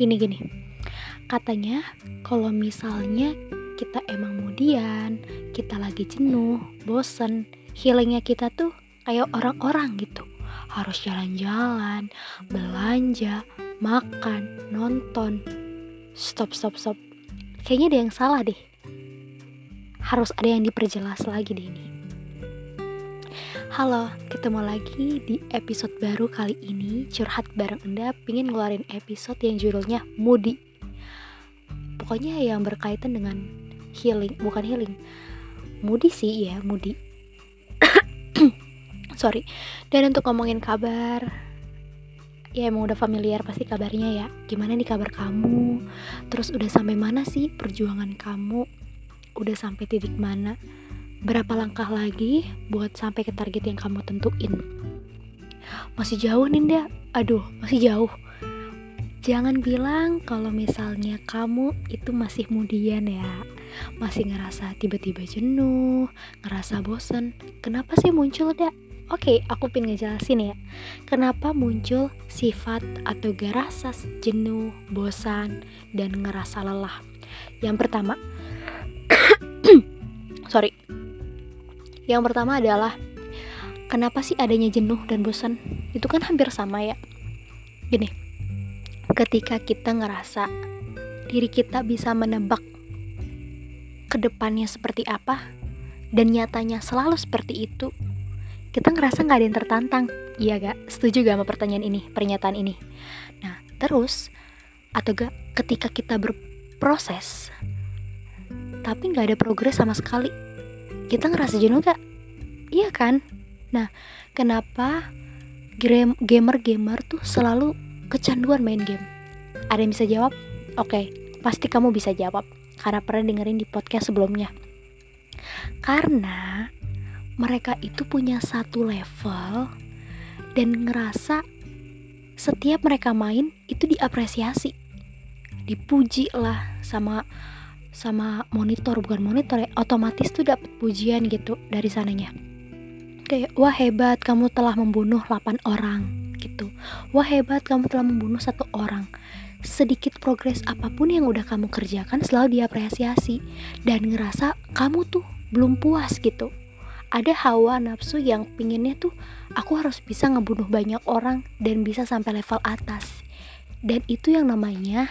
gini gini. Katanya kalau misalnya kita emang mudian kita lagi jenuh bosen healingnya kita tuh kayak orang-orang gitu. Harus jalan-jalan belanja makan nonton. Stop stop stop. Kayaknya ada yang salah deh. Harus ada yang diperjelas lagi deh ini Halo, ketemu lagi di episode baru kali ini. Curhat bareng Anda Pingin ngeluarin episode yang judulnya Moody Pokoknya yang berkaitan dengan healing Bukan healing. Moody sih ya, Moody Sorry. Dan untuk ngomongin kabar Ya emang udah familiar pasti kabarnya ya. Gimana nih kabar kamu? Terus udah sampai mana sih perjuangan kamu? Udah sampai titik mana berapa langkah lagi buat sampai ke target yang kamu tentuin? Masih jauh nih ndak aduh masih jauh. Jangan bilang kalau misalnya kamu itu masih mudian ya. Masih ngerasa tiba-tiba jenuh ngerasa bosen. Kenapa sih muncul dak Oke, aku pengen ngejelasin ya. Kenapa muncul sifat atau rasa jenuh, bosan, dan ngerasa lelah? Yang pertama Sorry yang pertama adalah kenapa sih adanya jenuh dan bosan? Itu kan hampir sama ya. Gini, ketika kita ngerasa diri kita bisa menebak ke depannya seperti apa dan nyatanya selalu seperti itu, kita ngerasa nggak ada yang tertantang. Iya gak? Setuju gak sama pertanyaan ini, pernyataan ini? Nah, terus atau gak ketika kita berproses tapi nggak ada progres sama sekali kita ngerasa jenuh gak? Iya kan? Nah, kenapa gamer-gamer tuh selalu kecanduan main game? Ada yang bisa jawab? Oke, pasti kamu bisa jawab karena pernah dengerin di podcast sebelumnya. Karena mereka itu punya satu level dan ngerasa setiap mereka main itu diapresiasi, dipuji lah sama sama monitor bukan monitor ya otomatis tuh dapat pujian gitu dari sananya. Kayak wah hebat kamu telah membunuh 8 orang gitu. Wah hebat kamu telah membunuh satu orang. Sedikit progres apa pun yang udah kamu kerjakan selalu diapresiasi dan ngerasa kamu tuh belum puas gitu. Ada hawa nafsu yang pinginnya tuh aku harus bisa ngebunuh banyak orang dan bisa sampai level atas. Dan itu yang namanya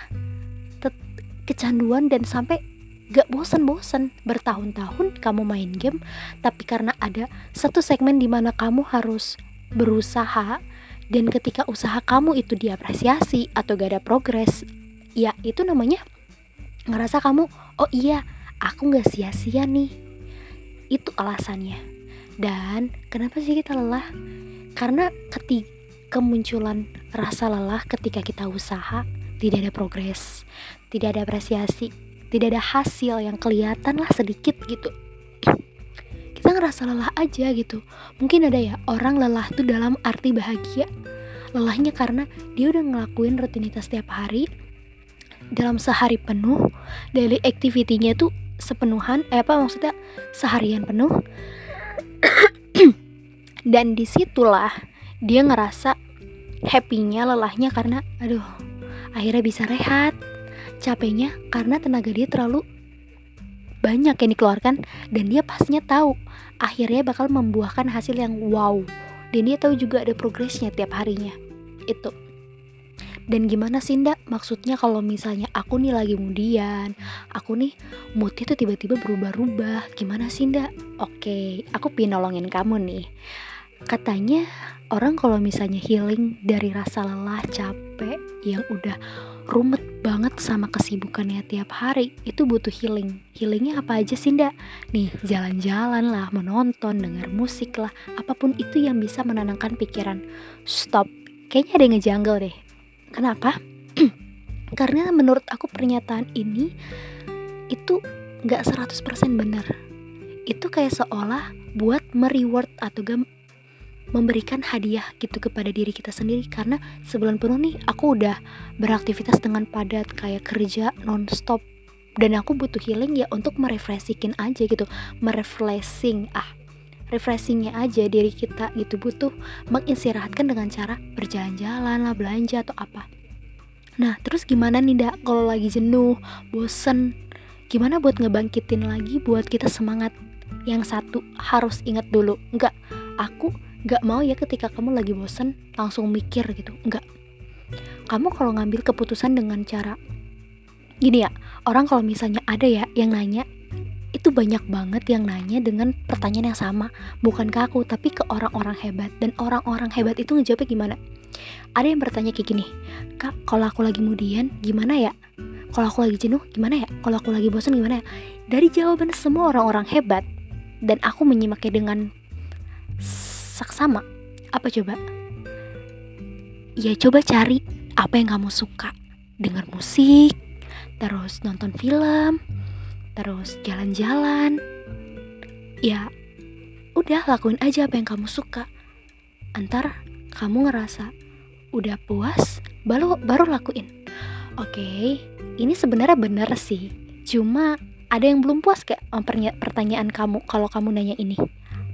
kecanduan dan sampai gak bosen-bosen. Bertahun-tahun kamu main game tapi karena ada satu segmen di mana kamu harus berusaha dan ketika usaha kamu itu diapresiasi atau gak ada progres ya itu namanya ngerasa kamu oh iya aku gak sia-sia nih. Itu alasannya. Dan kenapa sih kita lelah? Karena ketika kemunculan rasa lelah ketika kita usaha tidak ada progres tidak ada apresiasi. Tidak ada hasil yang kelihatan lah sedikit gitu. Kita ngerasa lelah aja gitu. Mungkin ada ya orang lelah tuh dalam arti bahagia. Lelahnya karena dia udah ngelakuin rutinitas setiap hari dalam sehari penuh daily activity-nya tuh sepenuhan eh apa maksudnya? Seharian penuh. Dan di situlah dia ngerasa happy-nya lelahnya karena aduh akhirnya bisa rehat capeknya karena tenaga dia terlalu banyak yang dikeluarkan dan dia pastinya tahu akhirnya bakal membuahkan hasil yang wow. Dan dia tahu juga ada progresnya tiap harinya. Itu. Dan gimana sih ndak maksudnya kalau misalnya aku nih lagi mudian aku nih moodnya tuh tiba-tiba berubah-ubah gimana sih ndak oke aku pin nolongin kamu nih. Katanya orang kalau misalnya healing dari rasa lelah capek yang udah rumet banget sama kesibukannya tiap hari itu butuh healing. Healingnya apa aja sih ndak nih jalan-jalan lah menonton dengar musik lah apa pun itu yang bisa menenangkan pikiran. Stop. Kayaknya ada yang ngejanggal deh. Kenapa? Karena menurut aku pernyataan ini itu nggak 100% benar. Itu kayak seolah buat mereward atau memberikan hadiah gitu kepada diri kita sendiri. Karena sebulan penuh nih aku udah beraktivitas dengan padat kayak kerja nonstop. Dan aku butuh healing ya untuk merefreshingin aja gitu. Merefreshing ah refreshingnya aja diri kita gitu. Butuh mengistirahatkan dengan cara berjalan-jalan lah belanja atau apa. Nah, terus gimana nih, Dak, kalau lagi jenuh, bosen? Gimana buat ngebangkitin lagi buat kita semangat? Yang satu harus ingat dulu, enggak, aku enggak mau ya ketika kamu lagi bosen langsung mikir gitu, enggak. Kamu kalau ngambil keputusan dengan cara gini ya, orang kalau misalnya ada ya yang nanya, itu banyak banget yang nanya dengan pertanyaan yang sama, bukan ke aku? Tapi ke orang-orang hebat. Dan orang-orang hebat itu ngejawabnya gimana? ada yang bertanya kayak gini kak kalau aku lagi mudian gimana ya? Kalau aku lagi jenuh gimana ya? Kalau aku lagi bosan gimana ya? Dari jawaban semua orang-orang hebat dan aku menyimaknya dengan saksama apa coba? Ya coba cari apa yang kamu suka. Dengar musik terus nonton film terus jalan-jalan. Ya udah lakuin aja apa yang kamu suka. Antar kamu ngerasa udah puas baru baru lakuin. Oke ini sebenarnya bener sih. Cuma ada yang belum puas kayak pertanyaan kamu kalau kamu nanya ini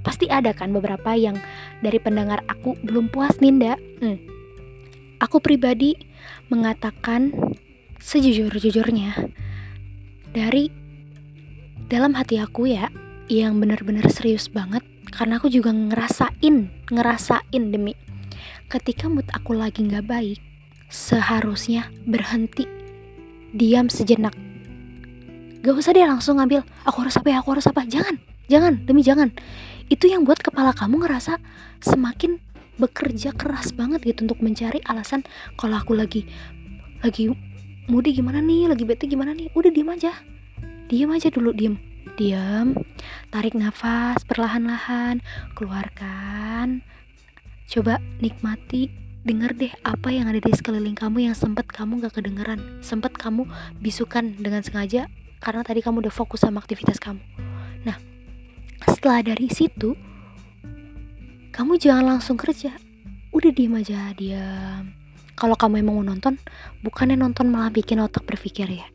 pasti ada kan beberapa yang dari pendengar aku belum puas Ninda hmm. aku pribadi mengatakan sejujur-jujurnya dari dalam hati aku ya yang benar-benar serius banget karena aku juga ngerasain ngerasain demi ketika mood aku lagi nggak baik, seharusnya berhenti, diam sejenak. Gak usah dia langsung ngambil, aku harus apa ya, aku harus apa. Jangan, jangan, demi jangan. Itu yang buat kepala kamu ngerasa semakin bekerja keras banget gitu untuk mencari alasan kalau aku lagi lagi moody gimana nih, lagi bete gimana nih. Udah diam aja. Diam aja dulu, diam. Diam, tarik nafas perlahan-lahan, keluarkan, Coba nikmati, denger deh apa yang ada di sekeliling kamu yang sempat kamu gak kedengeran, sempat kamu bisukan dengan sengaja karena tadi kamu udah fokus sama aktivitas kamu. Setelah dari situ, kamu jangan langsung kerja. Udah diem aja, diam. Kalau kamu emang mau nonton, bukannya nonton malah bikin otak berpikir ya?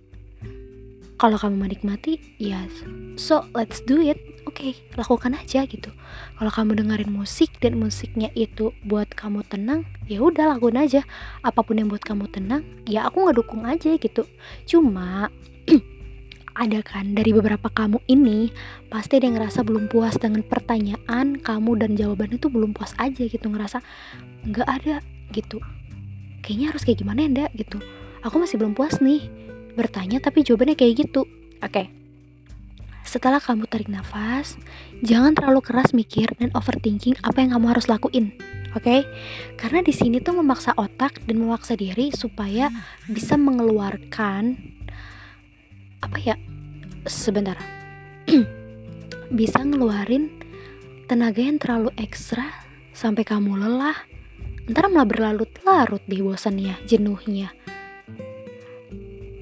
Kalau kamu menikmati ya so let's do it. Oke okay, lakukan aja gitu. Kalau kamu dengerin musik dan musiknya itu buat kamu tenang ya udah lakukan aja. Apa pun yang buat kamu tenang ya aku nggak dukung aja gitu. Cuma ada kan dari beberapa kamu ini pasti ada yang ngerasa belum puas dengan pertanyaan kamu dan jawaban itu belum puas aja gitu ngerasa nggak ada gitu kayaknya harus kayak gimana ya ndak gitu aku masih belum puas nih bertanya tapi jawabannya kayak gitu. Oke. Okay. Setelah kamu tarik nafas, jangan terlalu keras mikir dan overthinking apa yang kamu harus lakuin. Oke? Okay? Karena di sini tuh memaksa otak dan memaksa diri supaya bisa mengeluarkan apa ya? Sebentar. bisa ngeluarin tenaga yang terlalu ekstra sampai kamu lelah. Ntar malah berlarut-larut deh bosannya, jenuhnya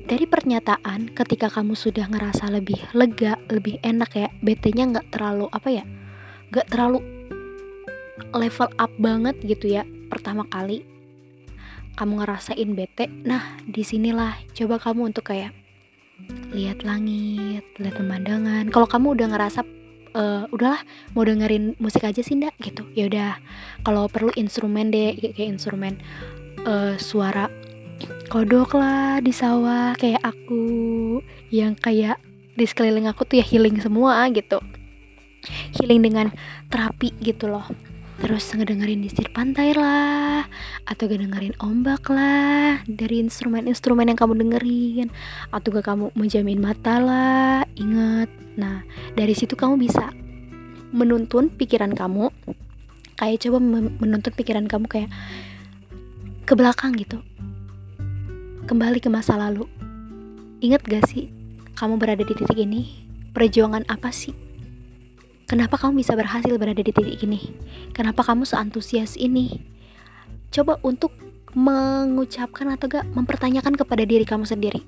dari pernyataan ketika kamu sudah ngerasa lebih lega, lebih enak ya, BT-nya nggak terlalu apa ya, nggak terlalu level up banget gitu ya pertama kali kamu ngerasain bete. Nah di sinilah coba kamu untuk kayak lihat langit, lihat pemandangan. Kalau kamu udah ngerasa uh, udahlah mau dengerin musik aja sih ndak gitu. Ya udah kalau perlu instrumen deh kayak instrumen uh, suara kodok lah di sawah kayak aku yang kayak di sekeliling aku tuh ya healing semua gitu. Healing dengan terapi gitu loh terus ngedengerin disir pantai lah atau ngedengerin ombak lah dari instrumen-instrumen yang kamu dengerin atau gak kamu menjamin mata lah ingat nah dari situ kamu bisa menuntun pikiran kamu kayak coba menuntun pikiran kamu kayak ke belakang gitu Kembali ke masa lalu. Ingat gak sih, kamu berada di titik ini? Perjuangan apa sih? Kenapa kamu bisa berhasil berada di titik ini? Kenapa kamu seantusias ini? Coba untuk mengucapkan atau gak mempertanyakan kepada diri kamu sendiri.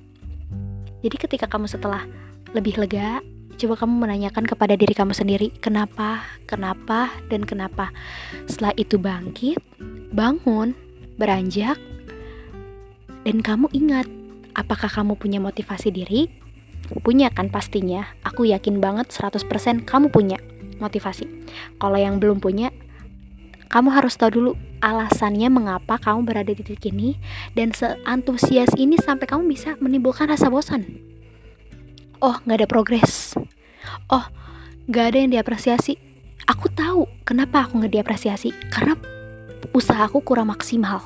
Jadi ketika kamu setelah lebih lega, coba kamu menanyakan kepada diri kamu sendiri, kenapa, kenapa, dan kenapa. Setelah itu bangkit, bangun, beranjak, dan kamu ingat, apakah kamu punya motivasi diri? Punya kan pastinya. Aku yakin banget 100% kamu punya motivasi. Kalau yang belum punya, kamu harus tahu dulu alasannya mengapa kamu berada di titik ini dan seantusias ini sampai kamu bisa menimbulkan rasa bosan. Oh, nggak ada progres. Oh, nggak ada yang diapresiasi. Aku tahu kenapa aku nggak diapresiasi karena usahaku kurang maksimal.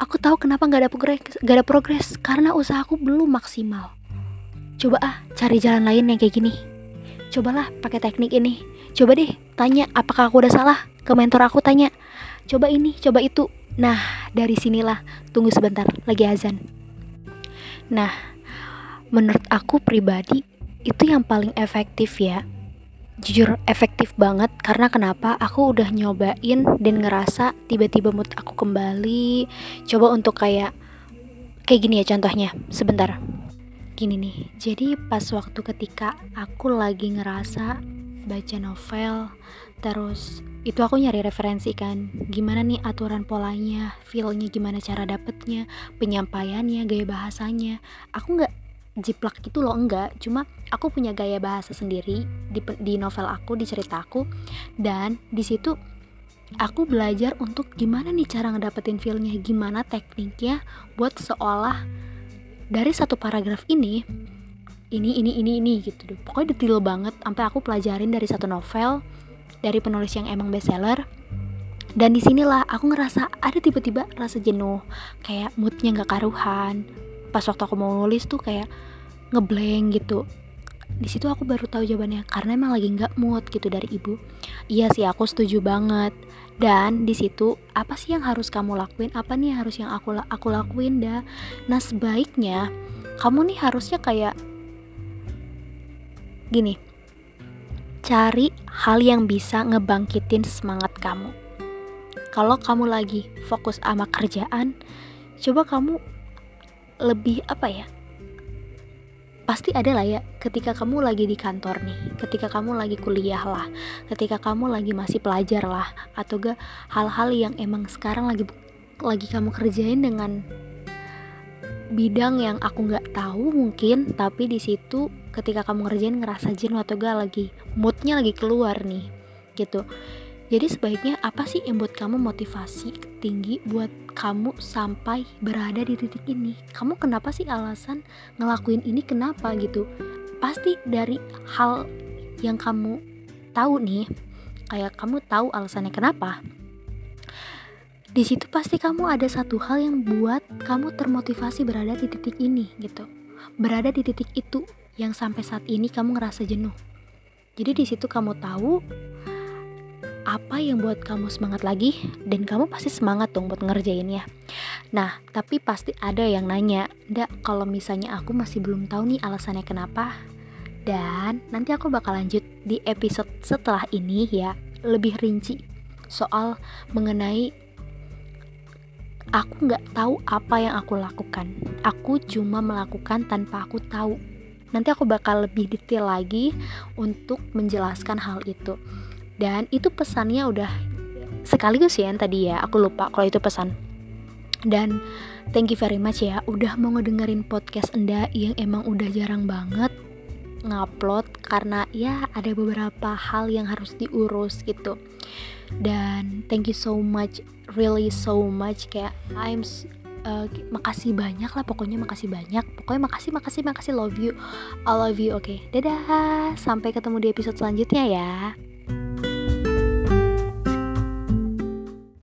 Aku tahu kenapa nggak ada progres, gak ada progres karena usahaku belum maksimal. Coba ah cari jalan lain yang kayak gini. Cobalah pakai teknik ini. Coba deh tanya apakah aku udah salah. Ke mentor aku tanya. Coba ini, coba itu. Nah, dari sinilah tunggu sebentar lagi azan. Nah, menurut aku pribadi itu yang paling efektif ya. Jujur efektif banget karena kenapa aku udah nyobain dan ngerasa tiba-tiba mood aku kembali. Coba untuk kayak kayak gini ya contohnya. Sebentar. Gini nih. Jadi pas waktu ketika aku lagi ngerasa baca novel terus itu aku nyari referensi kan gimana nih aturan polanya feelnya gimana cara dapetnya penyampaiannya gaya bahasanya aku nggak jiplak gitu loh enggak cuma aku punya gaya bahasa sendiri di, di novel aku di cerita aku dan di situ aku belajar untuk gimana nih cara ngedapetin feelnya gimana tekniknya buat seolah dari satu paragraf ini ini ini ini ini gitu deh. Pokoknya detail banget sampai aku pelajarin dari satu novel dari penulis yang emang bestseller. Dan di sinilah aku ngerasa ada tiba-tiba rasa jenuh kayak moodnya nggak karuhan. Pas waktu aku mau nulis tuh kayak ngeblank gitu. Di situ aku baru tahu jawabannya karena emang lagi nggak mood gitu dari ibu. Iya sih aku setuju banget dan di situ apa sih yang harus kamu lakuin apa nih yang harus yang aku aku lakuin dah nah sebaiknya kamu nih harusnya kayak Gini, cari hal yang bisa ngebangkitin semangat kamu. Kalau kamu lagi fokus sama kerjaan, coba kamu lebih apa ya? Pasti ada lah ya ketika kamu lagi di kantor nih, ketika kamu lagi kuliah lah, ketika kamu lagi masih pelajar lah, atau gak hal-hal yang emang sekarang lagi lagi kamu kerjain dengan bidang yang aku nggak tahu mungkin tapi di situ ketika kamu ngerjain ngerasa jenuh atau gak lagi moodnya lagi keluar nih gitu jadi sebaiknya apa sih yang buat kamu motivasi tinggi buat kamu sampai berada di titik ini? Kamu kenapa sih alasan ngelakuin ini kenapa gitu? Pasti dari hal yang kamu tahu nih kayak kamu tahu alasannya kenapa. Di situ pasti kamu ada satu hal yang buat kamu termotivasi berada di titik ini gitu. Berada di titik itu yang sampai saat ini kamu ngerasa jenuh. Jadi di situ kamu tahu apa yang buat kamu semangat lagi dan kamu pasti semangat dong buat ngerjainnya nah tapi pasti ada yang nanya ndak kalau misalnya aku masih belum tahu nih alasannya kenapa dan nanti aku bakal lanjut di episode setelah ini ya lebih rinci soal mengenai aku nggak tahu apa yang aku lakukan. Aku cuma melakukan tanpa aku tahu. Nanti aku bakal lebih detail lagi untuk menjelaskan hal itu. Dan itu pesannya udah sekaligus ya yang tadi ya. Aku lupa kalau itu pesan. Dan thank you very much ya udah mau ngedengerin podcast Enda yang emang udah jarang banget ngupload karena ya ada beberapa hal yang harus diurus gitu dan thank you so much really so much kayak I'm uh, makasih banyak lah pokoknya makasih banyak pokoknya makasih makasih makasih love you I love you oke okay. dadah sampai ketemu di episode selanjutnya ya